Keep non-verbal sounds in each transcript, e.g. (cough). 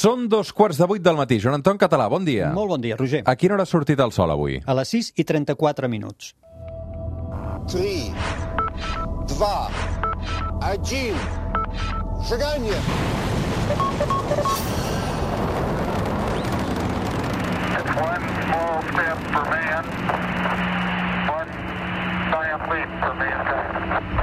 Són dos quarts de vuit del matí. Joan Anton Català, bon dia. Molt bon dia, Roger. A quina hora ha sortit el sol avui? A les 6 i 34 minuts. 3, 2, 1, seganya! One small step for man, one giant leap for mankind.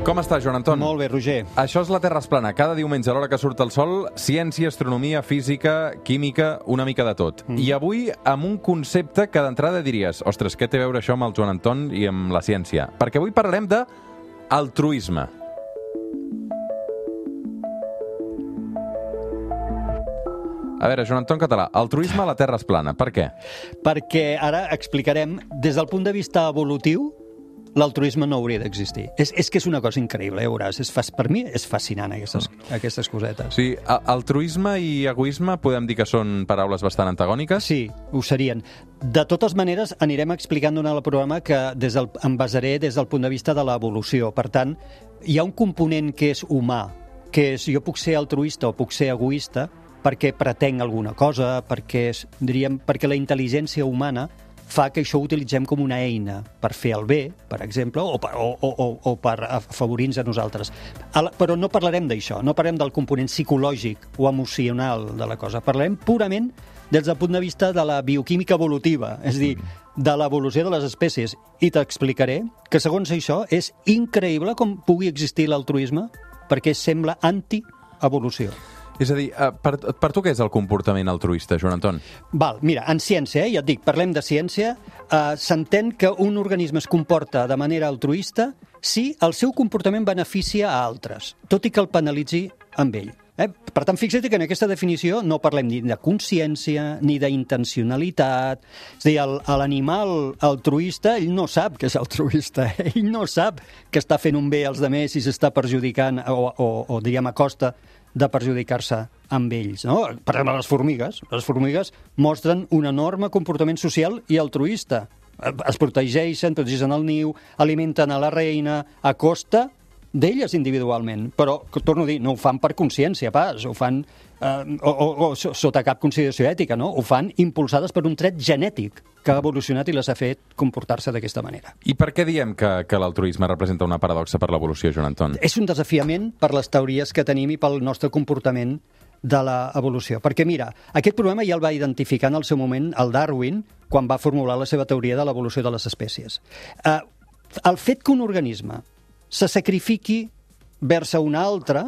Com està, Joan Anton? Molt bé, Roger. Això és la Terra es plana. Cada diumenge a l'hora que surt el sol, ciència, astronomia, física, química, una mica de tot. Mm. I avui amb un concepte que d'entrada diries ostres, què té a veure això amb el Joan Anton i amb la ciència? Perquè avui parlarem de altruisme. A veure, Joan Anton Català, altruisme a la Terra es plana. Per què? Perquè ara explicarem, des del punt de vista evolutiu, l'altruisme no hauria d'existir. És, és que és una cosa increïble, ja veuràs. És, fas- per mi és fascinant, aquestes, aquestes cosetes. Sí, altruisme i egoisme podem dir que són paraules bastant antagòniques? Sí, ho serien. De totes maneres, anirem explicant durant el programa que des del, em basaré des del punt de vista de l'evolució. Per tant, hi ha un component que és humà, que és jo puc ser altruista o puc ser egoista perquè pretenc alguna cosa, perquè, diríem, perquè la intel·ligència humana fa que això ho utilitzem com una eina per fer el bé, per exemple, o per, o, o, o, per afavorir-nos a nosaltres. Però no parlarem d'això, no parlarem del component psicològic o emocional de la cosa. Parlarem purament des del punt de vista de la bioquímica evolutiva, és a dir, de l'evolució de les espècies. I t'explicaré que, segons això, és increïble com pugui existir l'altruisme perquè sembla anti-evolució. És a dir, eh, per, per tu què és el comportament altruista, Joan Anton? Val, mira, en ciència, eh, ja et dic, parlem de ciència, eh, s'entén que un organisme es comporta de manera altruista si el seu comportament beneficia a altres, tot i que el penalitzi amb ell. Eh? Per tant, fixa't que en aquesta definició no parlem ni de consciència ni d'intencionalitat. És a dir, l'animal altruista, ell no sap que és altruista, eh? ell no sap que està fent un bé als demés i s'està perjudicant o, o, o diríem, a costa de perjudicar-se amb ells. No? Per exemple, les formigues. Les formigues mostren un enorme comportament social i altruista. Es protegeixen, protegeixen el niu, alimenten a la reina, a costa d'elles individualment. Però, torno a dir, no ho fan per consciència, pas. Ho fan eh, o, o, o so- sota cap consideració ètica, no? Ho fan impulsades per un tret genètic que ha evolucionat i les ha fet comportar-se d'aquesta manera. I per què diem que, que l'altruisme representa una paradoxa per l'evolució, Joan Anton? és un desafiament per les teories que tenim i pel nostre comportament de l'evolució. Perquè, mira, aquest problema ja el va identificar en el seu moment el Darwin quan va formular la seva teoria de l'evolució de les espècies. Eh, el fet que un organisme se sacrifiqui vers a altre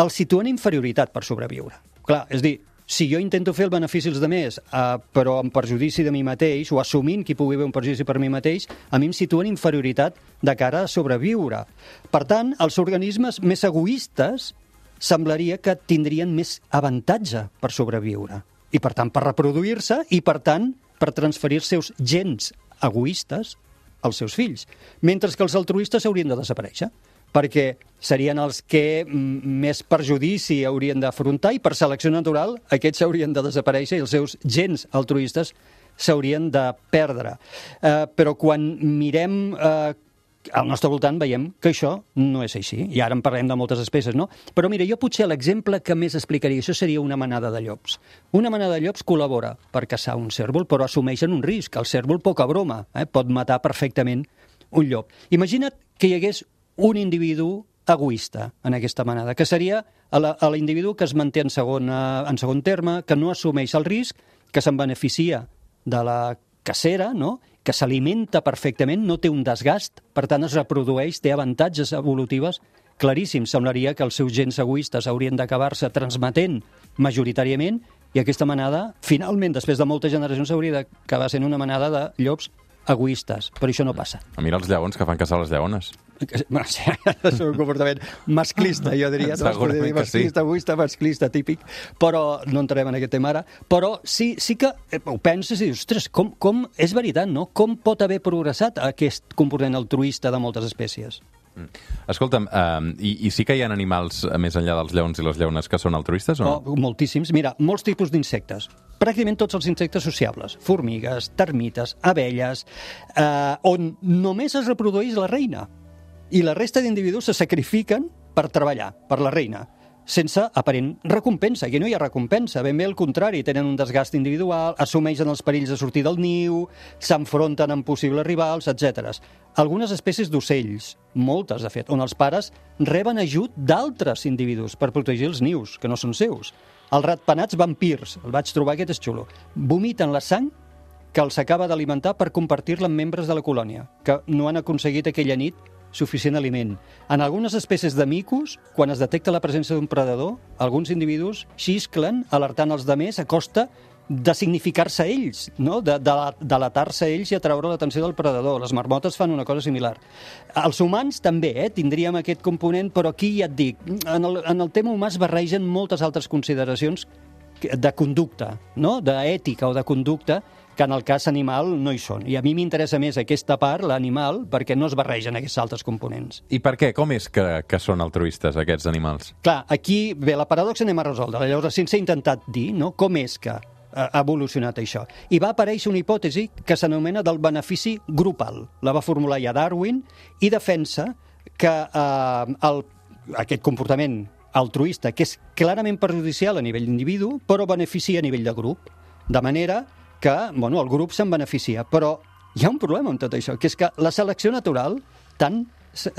el situa en inferioritat per sobreviure. Clar, és dir, si jo intento fer el benefici als demés, eh, però en perjudici de mi mateix, o assumint que hi pugui haver un perjudici per mi mateix, a mi em situa en inferioritat de cara a sobreviure. Per tant, els organismes més egoistes semblaria que tindrien més avantatge per sobreviure. I, per tant, per reproduir-se i, per tant, per transferir els seus gens egoistes als seus fills. Mentre que els altruistes haurien de desaparèixer perquè serien els que mm, més perjudici haurien d'afrontar i per selecció natural aquests haurien de desaparèixer i els seus gens altruistes s'haurien de perdre. Eh, però quan mirem eh, al nostre voltant veiem que això no és així. I ara en parlem de moltes espècies, no? Però mira, jo potser l'exemple que més explicaria això seria una manada de llops. Una manada de llops col·labora per caçar un cèrvol, però assumeixen un risc. El cèrvol, poca broma, eh? pot matar perfectament un llop. Imagina't que hi hagués un individu egoista en aquesta manada, que seria l'individu que es manté en segon, eh, en segon terme, que no assumeix el risc, que se'n beneficia de la cacera, no? Que s'alimenta perfectament, no té un desgast, per tant es reprodueix, té avantatges evolutives claríssims. Semblaria que els seus gens egoistes haurien d'acabar-se transmetent majoritàriament i aquesta manada, finalment, després de moltes generacions, hauria d'acabar sent una manada de llops egoistes, però això no passa. Mira els lleons que fan caçar les lleones. És (laughs) un comportament masclista, jo diria. No? Segurament dir que sí. masclista, egoista, masclista, típic, però no entrem en aquest tema ara. Però sí, sí que eh, ho penses i dius, ostres, com, com, és veritat, no? Com pot haver progressat aquest comportament altruista de moltes espècies? Escolta'm, eh, i, i sí que hi ha animals més enllà dels lleons i les lleones que són altruistes o no? Oh, moltíssims. Mira, molts tipus d'insectes. Pràcticament tots els insectes sociables. Formigues, termites, abelles, eh, on només es reprodueix la reina. I la resta d'individus se sacrifiquen per treballar, per la reina. Sense aparent recompensa. Aquí no hi ha recompensa, ben bé al contrari, tenen un desgast individual, assumeixen els perills de sortir del niu, s'enfronten amb possibles rivals, etc. Algunes espècies d'ocells, moltes de fet, on els pares reben ajut d'altres individus per protegir els nius, que no són seus. Els ratpenats vampirs, el vaig trobar, aquest és xulo, vomiten la sang que els acaba d'alimentar per compartir-la amb membres de la colònia, que no han aconseguit aquella nit suficient aliment. En algunes espècies de micos, quan es detecta la presència d'un predador, alguns individus xisclen alertant els demés a costa de significar-se ells, no? de, de, delatar-se ells i atraure l'atenció del predador. Les marmotes fan una cosa similar. Els humans també eh, tindríem aquest component, però aquí ja et dic, en el, en el tema humà es barregen moltes altres consideracions de conducta, no? d'ètica o de conducta, que en el cas animal no hi són. I a mi m'interessa més aquesta part, l'animal, perquè no es barregen aquests altres components. I per què? Com és que, que són altruistes, aquests animals? Clar, aquí, bé, la paradoxa anem a resoldre. Llavors, sense intentat dir no, com és que ha evolucionat això. I va aparèixer una hipòtesi que s'anomena del benefici grupal. La va formular ja Darwin i defensa que eh, el, aquest comportament altruista, que és clarament perjudicial a nivell d'individu, però beneficia a nivell de grup. De manera que bueno, el grup se'n beneficia. Però hi ha un problema amb tot això, que és que la selecció natural, tant,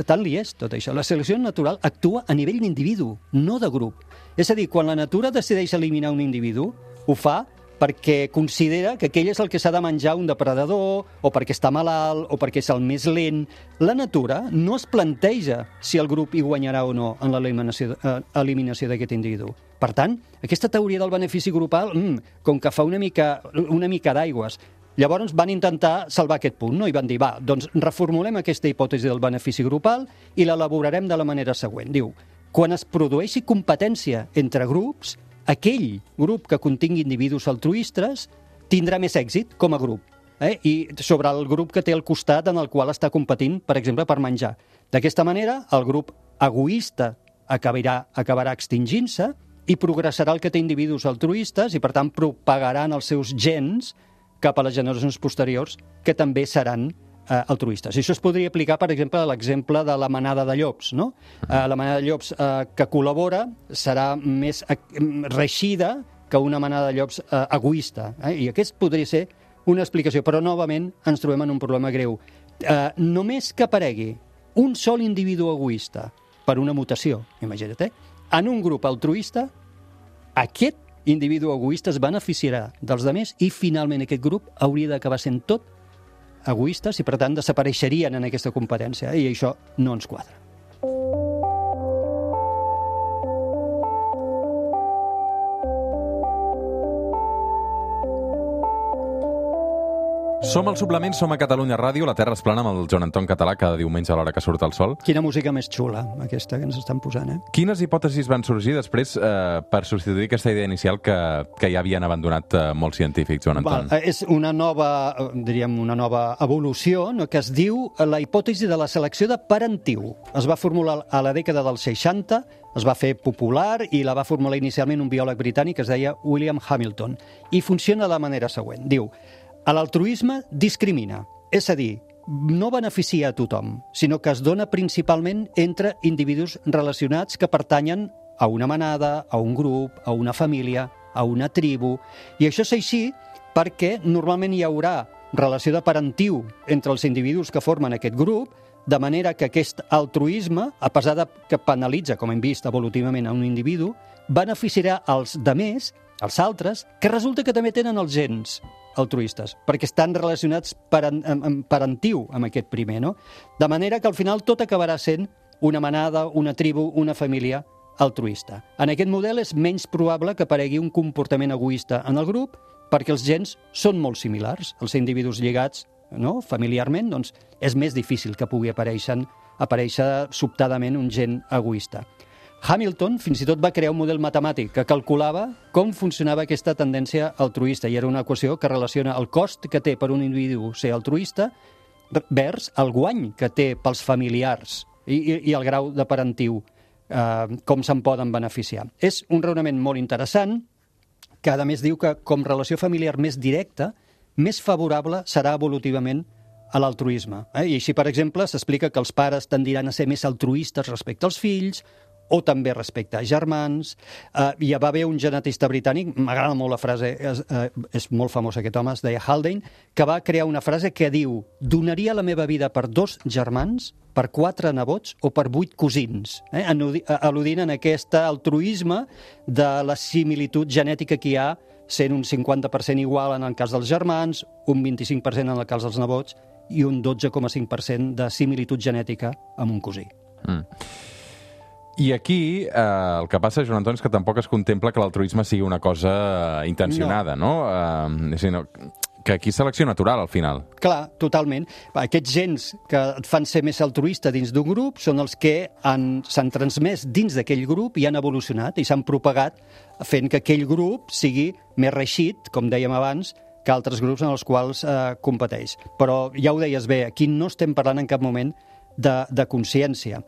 tant li és tot això, la selecció natural actua a nivell d'individu, no de grup. És a dir, quan la natura decideix eliminar un individu, ho fa perquè considera que aquell és el que s'ha de menjar un depredador, o perquè està malalt, o perquè és el més lent. La natura no es planteja si el grup hi guanyarà o no en l'eliminació eh, d'aquest individu. Per tant, aquesta teoria del benefici grupal, mm, com que fa una mica, una mica d'aigües, Llavors van intentar salvar aquest punt, no? I van dir, va, doncs reformulem aquesta hipòtesi del benefici grupal i l'elaborarem de la manera següent. Diu, quan es produeixi competència entre grups, aquell grup que contingui individus altruistes tindrà més èxit com a grup. Eh? I sobre el grup que té al costat en el qual està competint, per exemple, per menjar. D'aquesta manera, el grup egoista acabarà, acabarà extingint-se i progressarà el que té individus altruistes i, per tant, propagaran els seus gens cap a les generacions posteriors, que també seran eh, altruistes. I això es podria aplicar, per exemple, a l'exemple de la manada de llops. No? Eh, la manada de llops eh, que col·labora serà més eh, reixida que una manada de llops eh, egoista. Eh? I aquest podria ser una explicació, però novament ens trobem en un problema greu. Eh, només que aparegui un sol individu egoista per una mutació, imagina't, eh? en un grup altruista, aquest individu egoista es beneficiarà dels demés i finalment aquest grup hauria d'acabar sent tot egoistes i per tant desapareixerien en aquesta competència i això no ens quadra. Som al suplement, som a Catalunya Ràdio, la Terra es plana amb el Joan Anton Català cada diumenge a l'hora que surt el sol. Quina música més xula, aquesta que ens estan posant, eh? Quines hipòtesis van sorgir després eh, per substituir aquesta idea inicial que, que ja havien abandonat eh, molts científics, Joan Anton? Val, és una nova, diríem, una nova evolució no, que es diu la hipòtesi de la selecció de parentiu. Es va formular a la dècada dels 60, es va fer popular i la va formular inicialment un biòleg britànic que es deia William Hamilton. I funciona de la manera següent. Diu, L'altruisme discrimina, és a dir, no beneficia a tothom, sinó que es dona principalment entre individus relacionats que pertanyen a una manada, a un grup, a una família, a una tribu. I això és així perquè normalment hi haurà relació de parentiu entre els individus que formen aquest grup, de manera que aquest altruisme, a pesar de que penalitza, com hem vist evolutivament, a un individu, beneficiarà els demés, els altres, que resulta que també tenen els gens altruistes, perquè estan relacionats paren, en, en parentiu amb aquest primer, no? De manera que al final tot acabarà sent una manada, una tribu, una família altruista. En aquest model és menys probable que aparegui un comportament egoista en el grup perquè els gens són molt similars. Els individus lligats no, familiarment, doncs és més difícil que pugui aparèixer, aparèixer sobtadament un gen egoista. Hamilton fins i tot va crear un model matemàtic que calculava com funcionava aquesta tendència altruista i era una equació que relaciona el cost que té per un individu ser altruista vers el guany que té pels familiars i, i, i el grau de parentiu, eh, com se'n poden beneficiar. És un raonament molt interessant que, a més, diu que com relació familiar més directa, més favorable serà evolutivament a l'altruisme. Eh? I així, per exemple, s'explica que els pares tendiran a ser més altruistes respecte als fills o també respecte a germans. Eh, hi va haver un genetista britànic, m'agrada molt la frase, és, eh, és molt famós aquest home, es deia Haldane, que va crear una frase que diu donaria la meva vida per dos germans, per quatre nebots o per vuit cosins, eh? Al·ludint en aquest altruisme de la similitud genètica que hi ha sent un 50% igual en el cas dels germans, un 25% en el cas dels nebots i un 12,5% de similitud genètica amb un cosí. I aquí eh, el que passa, Joan Antoni, és que tampoc es contempla que l'altruisme sigui una cosa eh, intencionada, no? no? Eh, sinó que aquí és selecció natural, al final. Clar, totalment. Aquests gens que et fan ser més altruista dins d'un grup són els que han- s'han transmès dins d'aquell grup i han evolucionat i s'han propagat fent que aquell grup sigui més reixit, com dèiem abans, que altres grups en els quals eh, competeix. Però ja ho deies bé, aquí no estem parlant en cap moment de, de consciència.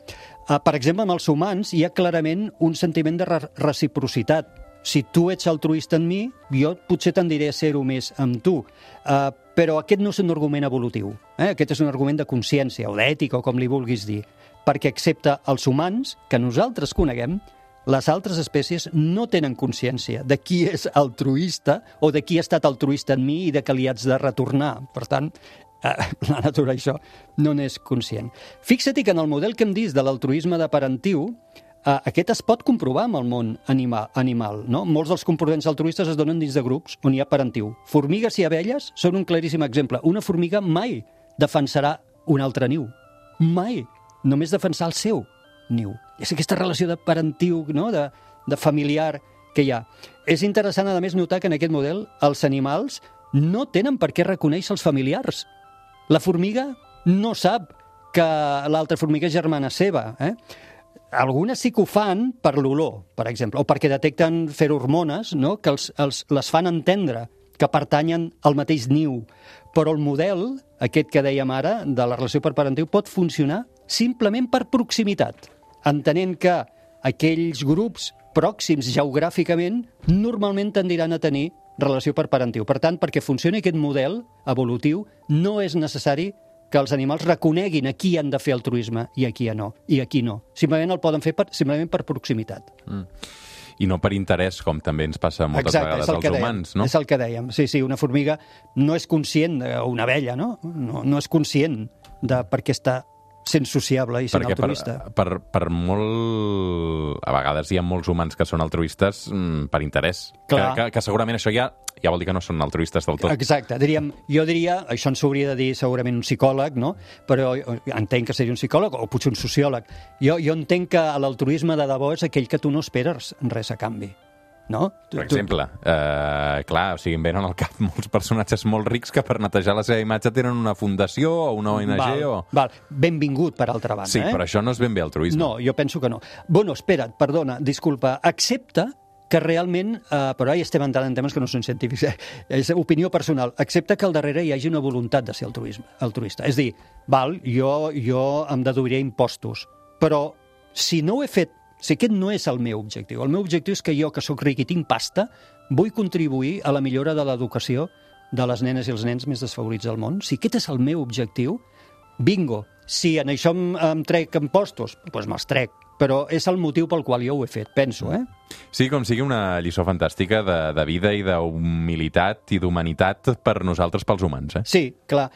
Eh, per exemple, amb els humans hi ha clarament un sentiment de re reciprocitat. Si tu ets altruista en mi, jo potser tendiré a ser-ho més amb tu. Uh, però aquest no és un argument evolutiu. Eh? Aquest és un argument de consciència o d'ètica o com li vulguis dir. Perquè excepte els humans, que nosaltres coneguem, les altres espècies no tenen consciència de qui és altruista o de qui ha estat altruista en mi i de que li haig de retornar. Per tant, eh, (laughs) la natura això no n'és conscient. Fixa't que en el model que hem dit de l'altruisme de parentiu, eh, aquest es pot comprovar amb el món animal. animal no? Molts dels comportaments altruistes es donen dins de grups on hi ha parentiu. Formigues i abelles són un claríssim exemple. Una formiga mai defensarà un altre niu. Mai. Només defensar el seu niu. És aquesta relació de parentiu, no? de, de familiar que hi ha. És interessant, a més, notar que en aquest model els animals no tenen per què reconèixer els familiars. La formiga no sap que l'altra formiga és germana seva. Eh? Algunes sí que ho fan per l'olor, per exemple, o perquè detecten ferormones no? que els, els, les fan entendre que pertanyen al mateix niu. Però el model, aquest que dèiem ara, de la relació per parentiu, pot funcionar simplement per proximitat, entenent que aquells grups pròxims geogràficament normalment tendiran a tenir relació per parentiu. Per tant, perquè funcioni aquest model evolutiu, no és necessari que els animals reconeguin a qui han de fer altruisme i a qui no, i a qui no. Simplement el poden fer per, simplement per proximitat. I no per interès, com també ens passa moltes vegades als dèiem, humans, no? És el que dèiem. Sí, sí, una formiga no és conscient, o una abella, no? No, no és conscient de per què està sent sociable i sent Perquè per, altruista. per, per molt... A vegades hi ha molts humans que són altruistes mm, per interès. Que, Clar. que, que segurament això ja, ja vol dir que no són altruistes del tot. Exacte, diríem, jo diria, això ens hauria de dir segurament un psicòleg, no? però entenc que seria un psicòleg o potser un sociòleg. Jo, jo entenc que l'altruisme de debò és aquell que tu no esperes res a canvi. No? Tu- Per tu- exemple, eh, clar, o sigui, em venen al cap molts personatges molt rics que per netejar la seva imatge tenen una fundació o una ONG val, o... val. Benvingut, per altra banda. Sí, eh? però això no és ben bé altruisme. No, jo penso que no. Bueno, espera't, perdona, disculpa. Accepta que realment, eh, però ara ja estem entrant en temes que no són científics, eh? és opinió personal, accepta que al darrere hi hagi una voluntat de ser altruisme, altruista. És dir, val, jo, jo em deduiré impostos, però si no ho he fet, si aquest no és el meu objectiu, el meu objectiu és que jo, que sóc ric i tinc pasta, vull contribuir a la millora de l'educació de les nenes i els nens més desfavorits del món. Si aquest és el meu objectiu, bingo. Si en això em, em trec impostos, doncs me'ls trec. Però és el motiu pel qual jo ho he fet, penso, eh? Sí, com sigui una lliçó fantàstica de, de vida i d'humilitat i d'humanitat per nosaltres, pels humans, eh? Sí, clar,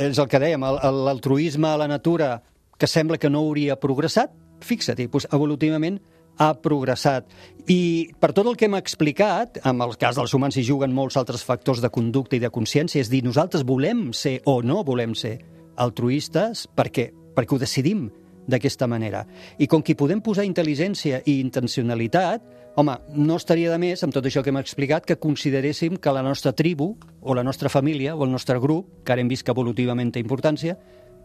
és el que dèiem, l'altruisme a la natura que sembla que no hauria progressat, fixa-t'hi, doncs evolutivament ha progressat. I per tot el que hem explicat, amb el cas dels humans hi juguen molts altres factors de conducta i de consciència, és dir, nosaltres volem ser o no volem ser altruistes perquè, perquè ho decidim d'aquesta manera. I com que podem posar intel·ligència i intencionalitat, home, no estaria de més, amb tot això que hem explicat, que consideréssim que la nostra tribu, o la nostra família, o el nostre grup, que ara hem vist que evolutivament té importància,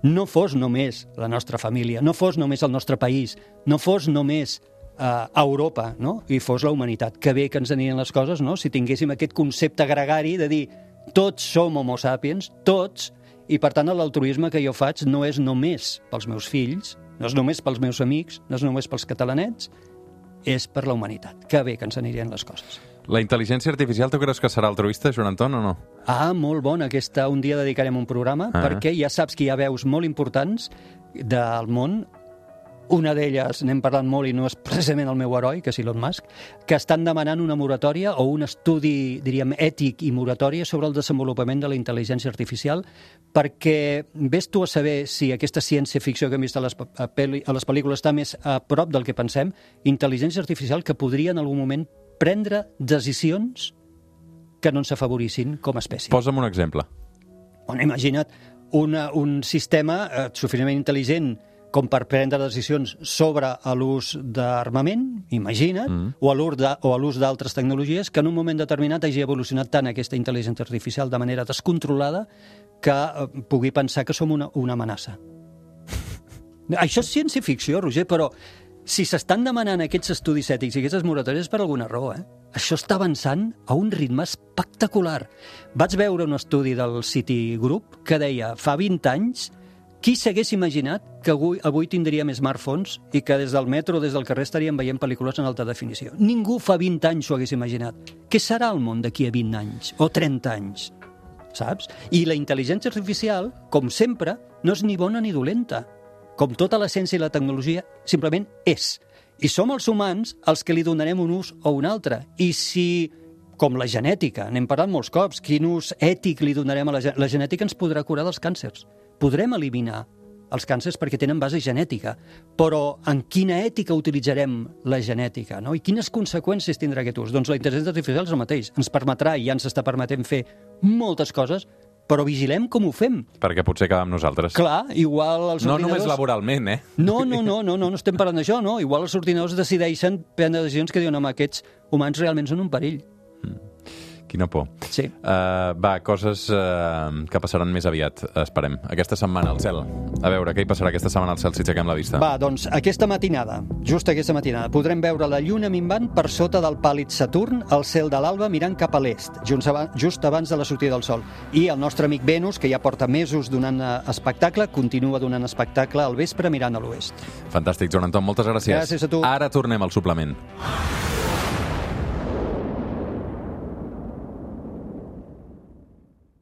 no fos només la nostra família, no fos només el nostre país, no fos només eh, Europa, no? i fos la humanitat. Que bé que ens anirien les coses, no? si tinguéssim aquest concepte gregari de dir tots som homo sapiens, tots, i per tant l'altruisme que jo faig no és només pels meus fills, no és només pels meus amics, no és només pels catalanets, és per la humanitat. Que bé que ens anirien les coses. La intel·ligència artificial, tu creus que serà altruista, Joan Anton, o no? Ah, molt bona aquesta. Un dia dedicarem un programa Ah. perquè ja saps que hi ha veus molt importants del món una d'elles, n'hem parlat molt i no és precisament el meu heroi, que és Elon Musk, que estan demanant una moratòria o un estudi, diríem, ètic i moratòria sobre el desenvolupament de la intel·ligència artificial, perquè ves tu a saber si aquesta ciència-ficció que hem vist a les, a, peli, a les pel·lícules està més a prop del que pensem, intel·ligència artificial que podria en algun moment prendre decisions que no ens afavorissin com a espècie. Posa'm un exemple. Bueno, imagina't una, un sistema eh, suficientment intel·ligent com per prendre decisions sobre l'ús d'armament, imagina't, mm. o a l'ús d'altres tecnologies, que en un moment determinat hagi evolucionat tant aquesta intel·ligència artificial de manera descontrolada que eh, pugui pensar que som una, una amenaça. (laughs) Això és ciència-ficció, Roger, però si s'estan demanant aquests estudis ètics i aquestes moratòries per alguna raó, eh? Això està avançant a un ritme espectacular. Vaig veure un estudi del City Group que deia, fa 20 anys, qui s'hagués imaginat que avui, avui tindríem smartphones i que des del metro des del carrer estaríem veient pel·lícules en alta definició? Ningú fa 20 anys s'ho hagués imaginat. Què serà el món d'aquí a 20 anys o 30 anys? Saps? I la intel·ligència artificial, com sempre, no és ni bona ni dolenta com tota la ciència i la tecnologia, simplement és. I som els humans els que li donarem un ús o un altre. I si, com la genètica, n'hem parlat molts cops, quin ús ètic li donarem a la, la genètica ens podrà curar dels càncers. Podrem eliminar els càncers perquè tenen base genètica, però en quina ètica utilitzarem la genètica, no? I quines conseqüències tindrà aquest ús? Doncs la intel·ligència artificial és el mateix. Ens permetrà, i ja ens està permetent fer moltes coses, però vigilem com ho fem. Perquè potser acabem nosaltres. Clar, igual els no ordinadors... només laboralment, eh? No, no, no, no, no, no estem parlant d'això, no. Igual els ordinadors decideixen prendre decisions que diuen, home, aquests humans realment són un perill. Quina por. Sí. Uh, va, coses uh, que passaran més aviat, esperem. Aquesta setmana al cel. A veure, què hi passarà aquesta setmana al cel si aixequem la vista? Va, doncs aquesta matinada, just aquesta matinada, podrem veure la lluna minvant per sota del pàl·lid Saturn al cel de l'alba mirant cap a l'est, just, abans, just abans de la sortida del sol. I el nostre amic Venus, que ja porta mesos donant eh, espectacle, continua donant espectacle al vespre mirant a l'oest. Fantàstic, Joan Anton, moltes gràcies. Gràcies a tu. Ara tornem al suplement.